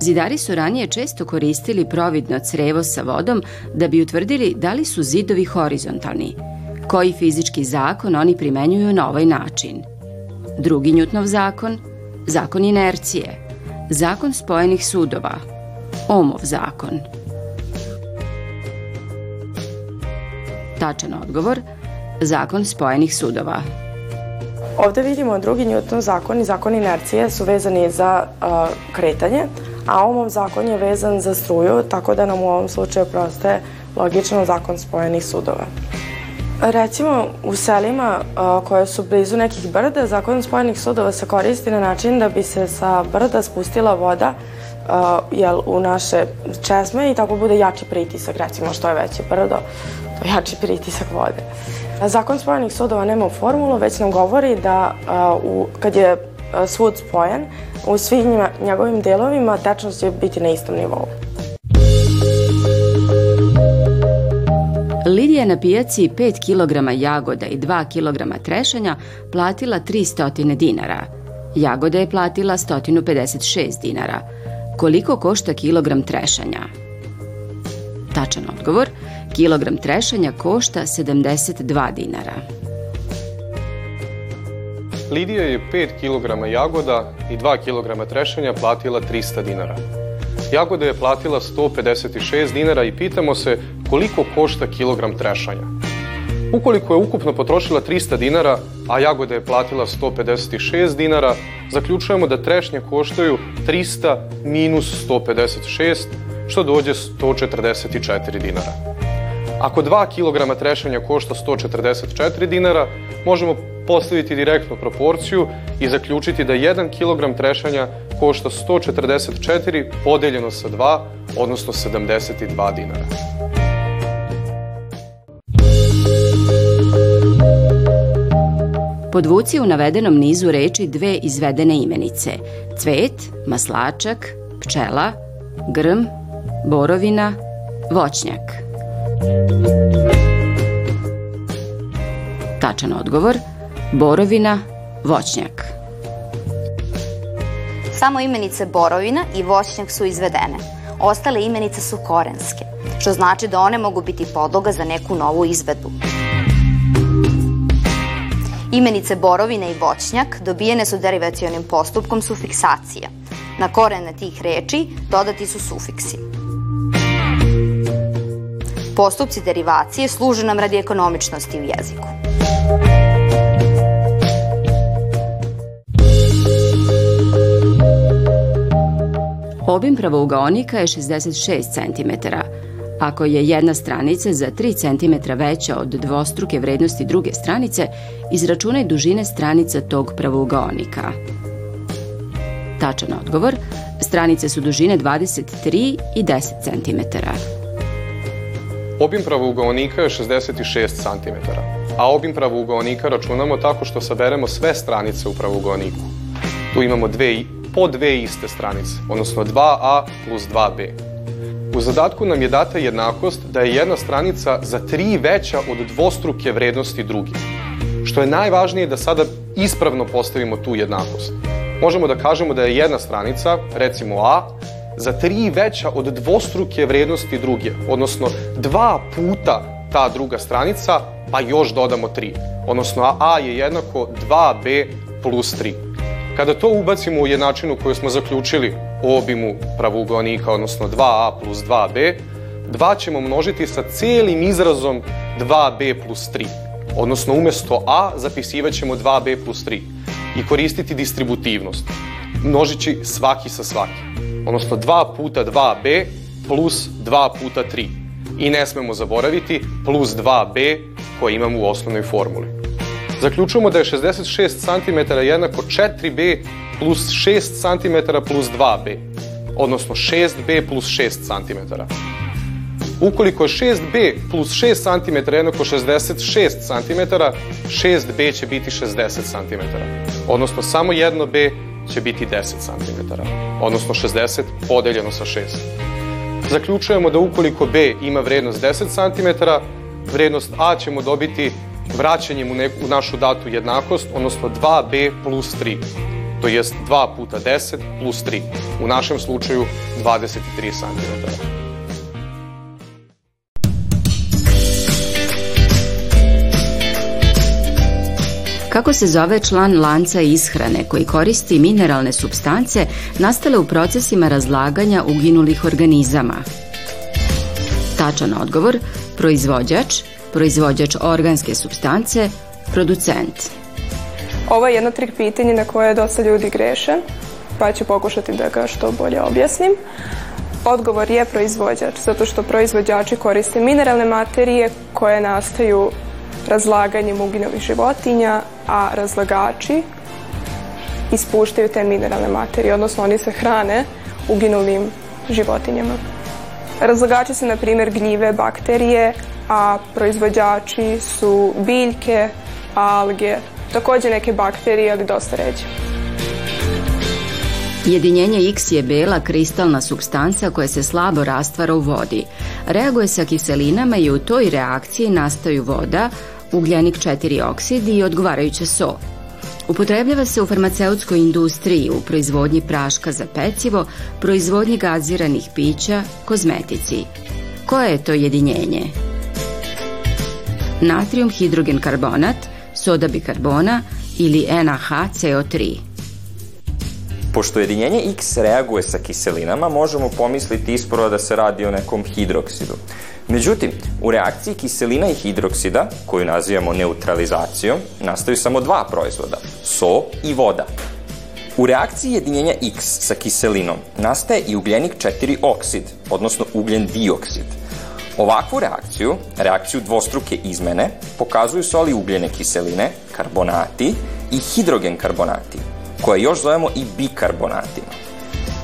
Zidari su ranije često koristili providno crevo sa vodom da bi utvrdili da li su zidovi horizontalni, koji fizički zakon oni primenjuju na ovaj način. Drugi Njutnov zakon, zakon inercije, zakon spojenih sudova, Omov zakon. Tačan odgovor, zakon spojenih sudova. Ovde vidimo drugi Newton zakon i zakon inercije su vezani za kretanje, a Ohmov zakon je vezan za struju, tako da nam u ovom slučaju prostaje logično zakon spojenih sudova. Recimo, u selima koje su blizu nekih brda, zakon spojenih sudova se koristi na način da bi se sa brda spustila voda jel, u naše česme i tako bude jači pritisak, recimo što je veće brdo, jači pritisak vode. Zakon spojenih sudova nema formulu, već nam govori da uh, u, kad je svud spojen, u svim njegovim delovima tečnost će biti na istom nivou. Lidija je na pijaci 5 kg jagoda i 2 kg trešanja platila 300 dinara. Jagode je platila 156 dinara. Koliko košta kilogram trešanja? Tačan odgovor, kilogram trešanja košta 72 dinara. Lidija je 5 kg jagoda i 2 kg trešanja platila 300 dinara. Jagoda je platila 156 dinara i pitamo se koliko košta kilogram trešanja. Ukoliko je ukupno potrošila 300 dinara, a jagoda je platila 156 dinara, zaključujemo da trešnje koštaju 300 minus 156, što dođe 144 dinara. Ako 2 kg trešanja košta 144 dinara, možemo postaviti direktnu proporciju i zaključiti da 1 kg trešanja košta 144 podeljeno sa 2, odnosno 72 dinara. Podvuci u navedenom nizu reči dve izvedene imenice. Cvet, maslačak, pčela, grm, borovina, voćnjak. Tačan odgovor – borovina, voćnjak. Samo imenice borovina i voćnjak su izvedene. Ostale imenice su korenske, što znači da one mogu biti podloga za neku novu izvedbu. Imenice borovina i voćnjak dobijene su derivacionim postupkom sufiksacije. Na korene tih reči dodati su sufiksi. Postupci derivacije služe nam radi ekonomičnosti u jeziku. Obim pravougaonika je 66 cm. Ako je jedna stranica za 3 cm veća od dvostruke vrednosti druge stranice, izračunaj dužine stranica tog pravougaonika. Tačan odgovor, stranice su dužine 23 i 10 cm. Obim pravougaonika je 66 cm, a obim pravougaonika računamo tako što saberemo sve stranice u pravougaoniku. Tu imamo dve po dve iste stranice, odnosno 2a plus 2b. U zadatku nam je data jednakost da je jedna stranica za 3 veća od dvostruke vrednosti druge. Što je najvažnije da sada ispravno postavimo tu jednakost. Možemo da kažemo da je jedna stranica, recimo a, za 3 veća od dvostruke vrednosti druge, odnosno dva puta ta druga stranica, pa još dodamo 3. Odnosno a je jednako 2b plus 3. Kada to ubacimo u jednačinu koju smo zaključili u obimu pravougonika, odnosno 2a plus 2b, 2 ćemo množiti sa celim izrazom 2b plus 3. Odnosno, umesto a zapisivat ćemo 2b plus 3 i koristiti distributivnost, množići svaki sa svaki. Odnosno, 2 puta 2b plus 2 puta 3. I ne smemo zaboraviti plus 2b koje imamo u osnovnoj formuli. Zaključujemo da je 66 cm jednako 4b plus 6 cm plus 2b, odnosno 6b plus 6 cm. Ukoliko je 6b plus 6 cm jednako 66 cm, 6b će biti 60 cm. Odnosno samo jedno b će biti 10 cm. Odnosno 60 podeljeno sa 6. Zaključujemo da ukoliko b ima vrednost 10 cm, vrednost a ćemo dobiti vraćanjem u, neku, u našu datu jednakost, odnosno 2b plus 3, to jest 2 puta 10 plus 3, u našem slučaju 23 cm. Kako se zove član lanca ishrane koji koristi mineralne substance nastale u procesima razlaganja uginulih organizama? Tačan odgovor, proizvođač, proizvođač organske substance, producent. Ovo je jedno trik pitanje na koje dosta ljudi greše, pa ću pokušati da ga što bolje objasnim. Odgovor je proizvođač, zato što proizvođači koriste mineralne materije koje nastaju razlaganjem uginulih životinja, a razlagači ispuštaju te mineralne materije, odnosno oni se hrane uginulim životinjama. Razlagači su, na primjer, gljive, bakterije, a proizvođači su biljke, alge, takođe neke bakterije, ali dosta ređe. Jedinjenje X je bela kristalna substanca koja se slabo rastvara u vodi. Reaguje sa kiselinama i u toj reakciji nastaju voda, ugljenik 4 oksid i odgovarajuća so. Upotrebljava se u farmaceutskoj industriji, u proizvodnji praška za pecivo, proizvodnji gaziranih pića, kozmetici. Koje je to jedinjenje? Natrium hidrogen karbonat, soda bikarbona ili NaHCO3. Pošto jedinjenje X reaguje sa kiselinama, možemo pomisliti ispravo da se radi o nekom hidroksidu. Međutim, u reakciji kiselina i hidroksida, koju nazivamo neutralizacijom, nastaju samo dva proizvoda, so i voda. U reakciji jedinjenja X sa kiselinom nastaje i ugljenik 4 oksid, odnosno ugljen dioksid. Ovakvu reakciju, reakciju dvostruke izmene, pokazuju soli ugljene kiseline, karbonati i hidrogen karbonati, koje još zovemo i bikarbonatima.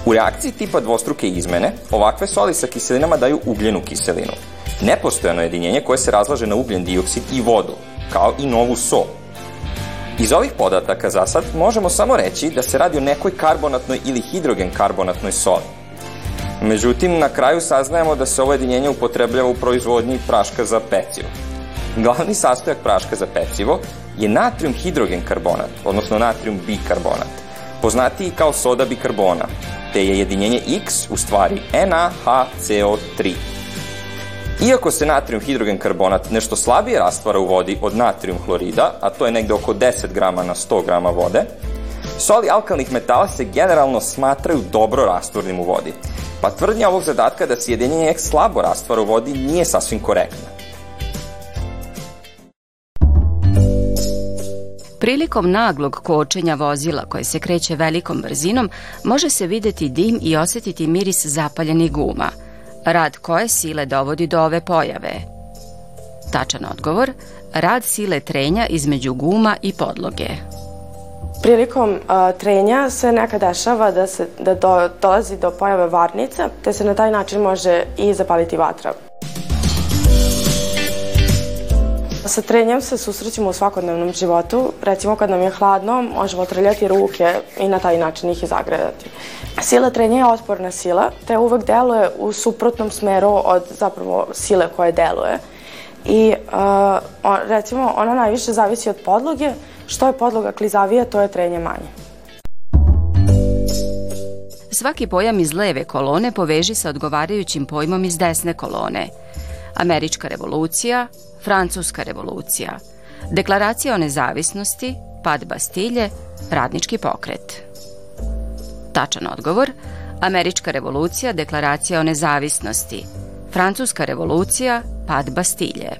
U reakciji tipa dvostruke izmene, ovakve soli sa kiselinama daju ugljenu kiselinu, nepostojano jedinjenje koje se razlaže na ugljen dioksid i vodu, kao i novu so. Iz ovih podataka za sad možemo samo reći da se radi o nekoj karbonatnoj ili hidrogen karbonatnoj soli. Međutim, na kraju saznajemo da se ovo jedinjenje upotrebljava u proizvodnji praška za pecivo. Glavni sastojak praška za pecivo je natrium hidrogen karbonat, odnosno natrium bikarbonat, poznatiji kao soda bikarbona, te je jedinjenje X u stvari NaHCO3. Iako se natrium hidrogen karbonat nešto slabije rastvara u vodi od natrium hlorida, a to je negde oko 10 grama na 100 grama vode, soli alkalnih metala se generalno smatraju dobro rastvornim u vodi, pa tvrdnja ovog zadatka da se jedinjenje X slabo rastvara u vodi nije sasvim korektna. Prilikom naglog kočenja vozila koje se kreće velikom brzinom može se videti dim i osetiti miris zapaljenih guma. Rad koje sile dovodi do ove pojave? Tačan odgovor, rad sile trenja između guma i podloge. Prilikom a, trenja se nekad dešava da, se, da do, dolazi do pojave varnica, te se na taj način može i zapaliti vatra. Sa trenjem se susrećemo u svakodnevnom životu. Recimo kad nam je hladno, možemo trljati ruke i na taj način ih i zagrejati. Sila trenja je otporna sila, te uvek deluje u suprotnom smeru od zapravo sile koje deluje. I uh, on, recimo ona najviše zavisi od podloge, što je podloga klizavija, to je trenje manje. Svaki pojam iz leve kolone poveži sa odgovarajućim pojmom iz desne kolone. Američka revolucija, Francuska revolucija, Deklaracija o nezavisnosti, pad Bastilje, radnički pokret. Tačan odgovor, Američka revolucija, Deklaracija o nezavisnosti, Francuska revolucija, pad Bastilje.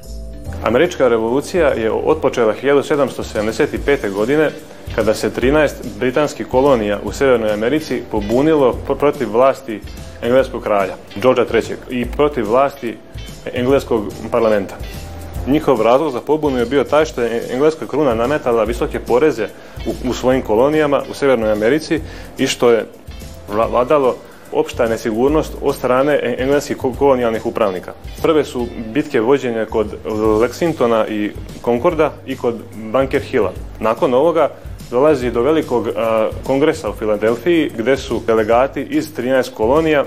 Američka revolucija je otpočela 1775. godine kada se 13 britanskih kolonija u Severnoj Americi pobunilo protiv vlasti engleskog kralja, Georgea III. i protiv vlasti engleskog parlamenta. Njihov razlog za pobunu je bio taj što je engleska kruna nametala visoke poreze u, u svojim kolonijama u Severnoj Americi i što je vladalo opšta nesigurnost od strane engleskih kolonijalnih upravnika. Prve su bitke vođenje kod Lexingtona i Concorda i kod Bunker Hilla. Nakon ovoga dolazi do velikog a, kongresa u Filadelfiji gde su delegati iz 13 kolonija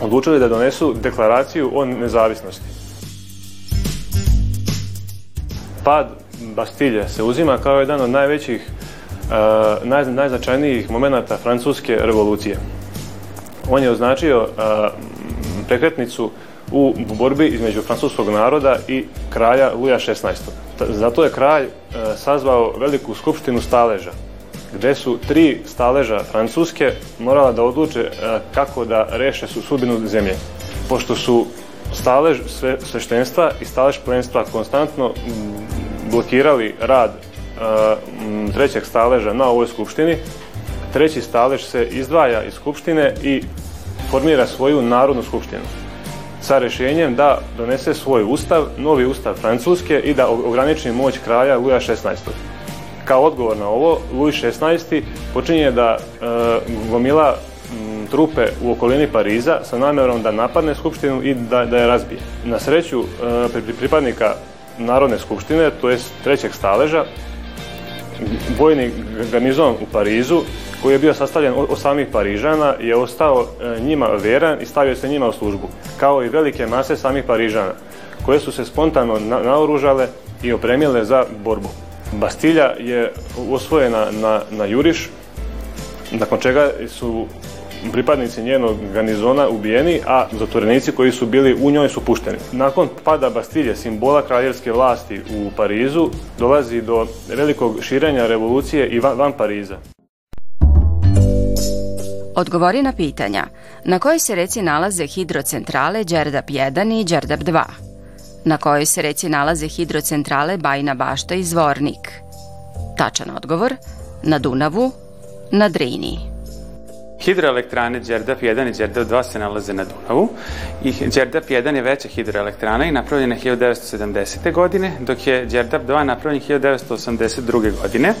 odlučili da donesu deklaraciju o nezavisnosti. Pad Bastilje se uzima kao jedan od najvećih, uh, naj, najznačajnijih momenata francuske revolucije. On je označio uh, prekretnicu u borbi između francuskog naroda i kralja Luja XVI. Zato je kralj uh, sazvao veliku skupštinu staleža, gde su tri staleža Francuske morala da odluče kako da reše su sudbinu zemlje. Pošto su stalež sve, sveštenstva i stalež prvenstva konstantno blokirali rad trećeg staleža na ovoj skupštini, treći stalež se izdvaja iz skupštine i formira svoju narodnu skupštinu sa rešenjem da donese svoj ustav, novi ustav Francuske i da ograniči moć kralja Luja XVI. Kao odgovor na ovo, Luj XVI počinje da e, gomila trupe u okolini Pariza sa namerom da napadne skupštinu i da, da je razbije. Na sreću e, pripadnika Narodne skupštine, to je trećeg staleža, vojni garnizon u Parizu, koji je bio sastavljen od samih Parižana, je ostao e, njima veran i stavio se njima u službu, kao i velike mase samih Parižana, koje su se spontano naoružale i opremile za borbu. Bastilja je osvojena na, na juriš, nakon čega su pripadnici njenog garnizona ubijeni, a zatvorenici koji su bili u njoj su pušteni. Nakon pada Bastilje, simbola kraljevske vlasti u Parizu, dolazi do velikog širenja revolucije i van, van Pariza. Odgovori na pitanja. Na kojoj se reci nalaze hidrocentrale Đerdap 1 i Đerdap 2? Na kojoj se reci nalaze hidrocentrale Bajna Bašta i Zvornik? Tačan odgovor. Na Dunavu, na Drini. Hidroelektrane Đerdap 1 i Đerdap 2 se nalaze na Dunavu i Đerdap 1 je veća hidroelektrana i napravljena 1970. godine, dok je Đerdap 2 napravljen 1982. godine.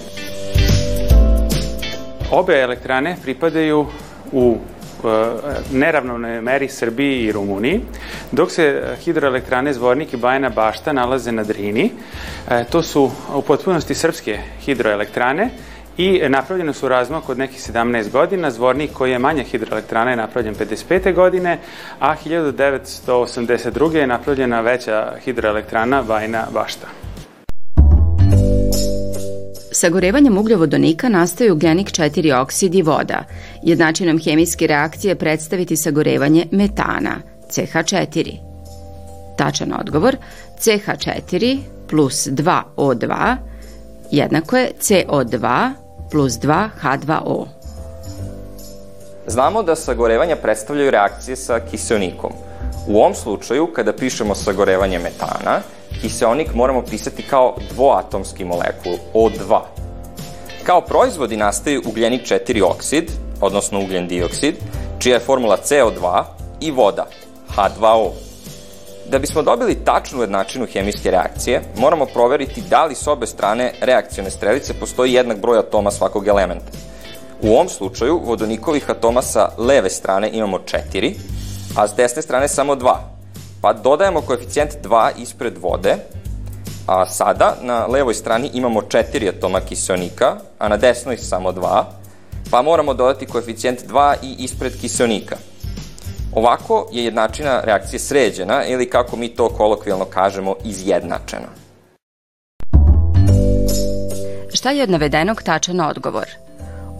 Obe elektrane pripadaju u neravnovnoj meri Srbiji i Rumuniji, dok se hidroelektrane Zvornik i Bajana Bašta nalaze na Drini. E, to su u potpunosti srpske hidroelektrane i napravljene su razmak od nekih 17 godina. Zvornik koji je manja hidroelektrana je napravljen 55. godine, a 1982. je napravljena veća hidroelektrana Bajna Bašta. Sagorevanjem ugljovodonika nastaju ugljenik 4 oksid i voda. Jednačinom hemijske reakcije predstaviti sagorevanje metana, CH4. Tačan odgovor, CH4 plus 2O2 jednako je CO2 plus 2 H2O. Znamo da sagorevanja predstavljaju reakcije sa kiseonikom. U ovom slučaju, kada pišemo sagorevanje metana, kiseonik moramo pisati kao dvoatomski molekul, O2. Kao proizvodi nastaju ugljenik 4 oksid, odnosno ugljen dioksid, čija je formula CO2 i voda, H2O. Da bismo dobili tačnu jednačinu hemijske reakcije, moramo proveriti da li s obe strane reakcione strelice postoji jednak broj atoma svakog elementa. U ovom slučaju, vodonikovih atoma sa leve strane imamo 4, a s desne strane samo 2. Pa dodajemo koeficijent 2 ispred vode, a sada na levoj strani imamo 4 atoma kiseonika, a na desnoj samo 2, pa moramo dodati koeficijent 2 i ispred kiseonika – Ovako je jednačina reakcije sređena ili kako mi to kolokvijalno kažemo izjednačena. Šta je od navedenog tačan odgovor?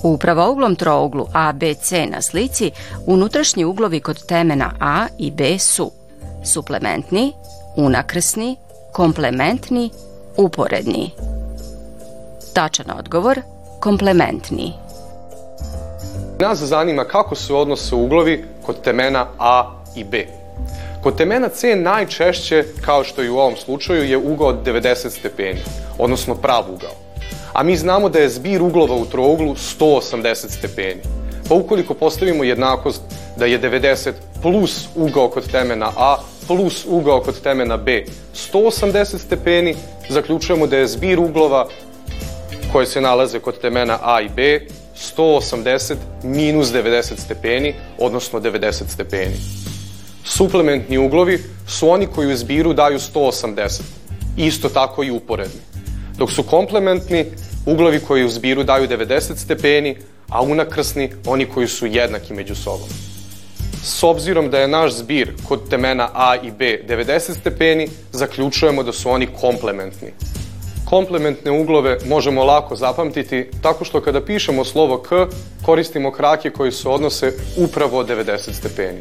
U pravouglom trouglu ABC na slici unutrašnji uglovi kod temena A i B su suplementni, unakrsni, komplementni, uporedni. Tačan odgovor komplementni. Nas zanima kako se odnose uglovi kod temena A i B. Kod temena C najčešće, kao što i u ovom slučaju, je ugao od 90 stepeni, odnosno prav ugao. A mi znamo da je zbir uglova u trouglu 180 stepeni. Pa ukoliko postavimo jednakost da je 90 plus ugao kod temena A plus ugao kod temena B 180 stepeni, zaključujemo da je zbir uglova koje se nalaze kod temena A i B 180 minus 90 stepeni, odnosno 90 stepeni. Suplementni uglovi su oni koji u zbiru daju 180, isto tako i uporedni. Dok su komplementni uglovi koji u zbiru daju 90 stepeni, a unakrsni oni koji su jednaki među sobom. S obzirom da je naš zbir kod temena A i B 90 stepeni, zaključujemo da su oni komplementni. Komplementne uglove možemo lako zapamtiti tako što kada pišemo slovo K koristimo krake koji se odnose upravo 90 stepeni.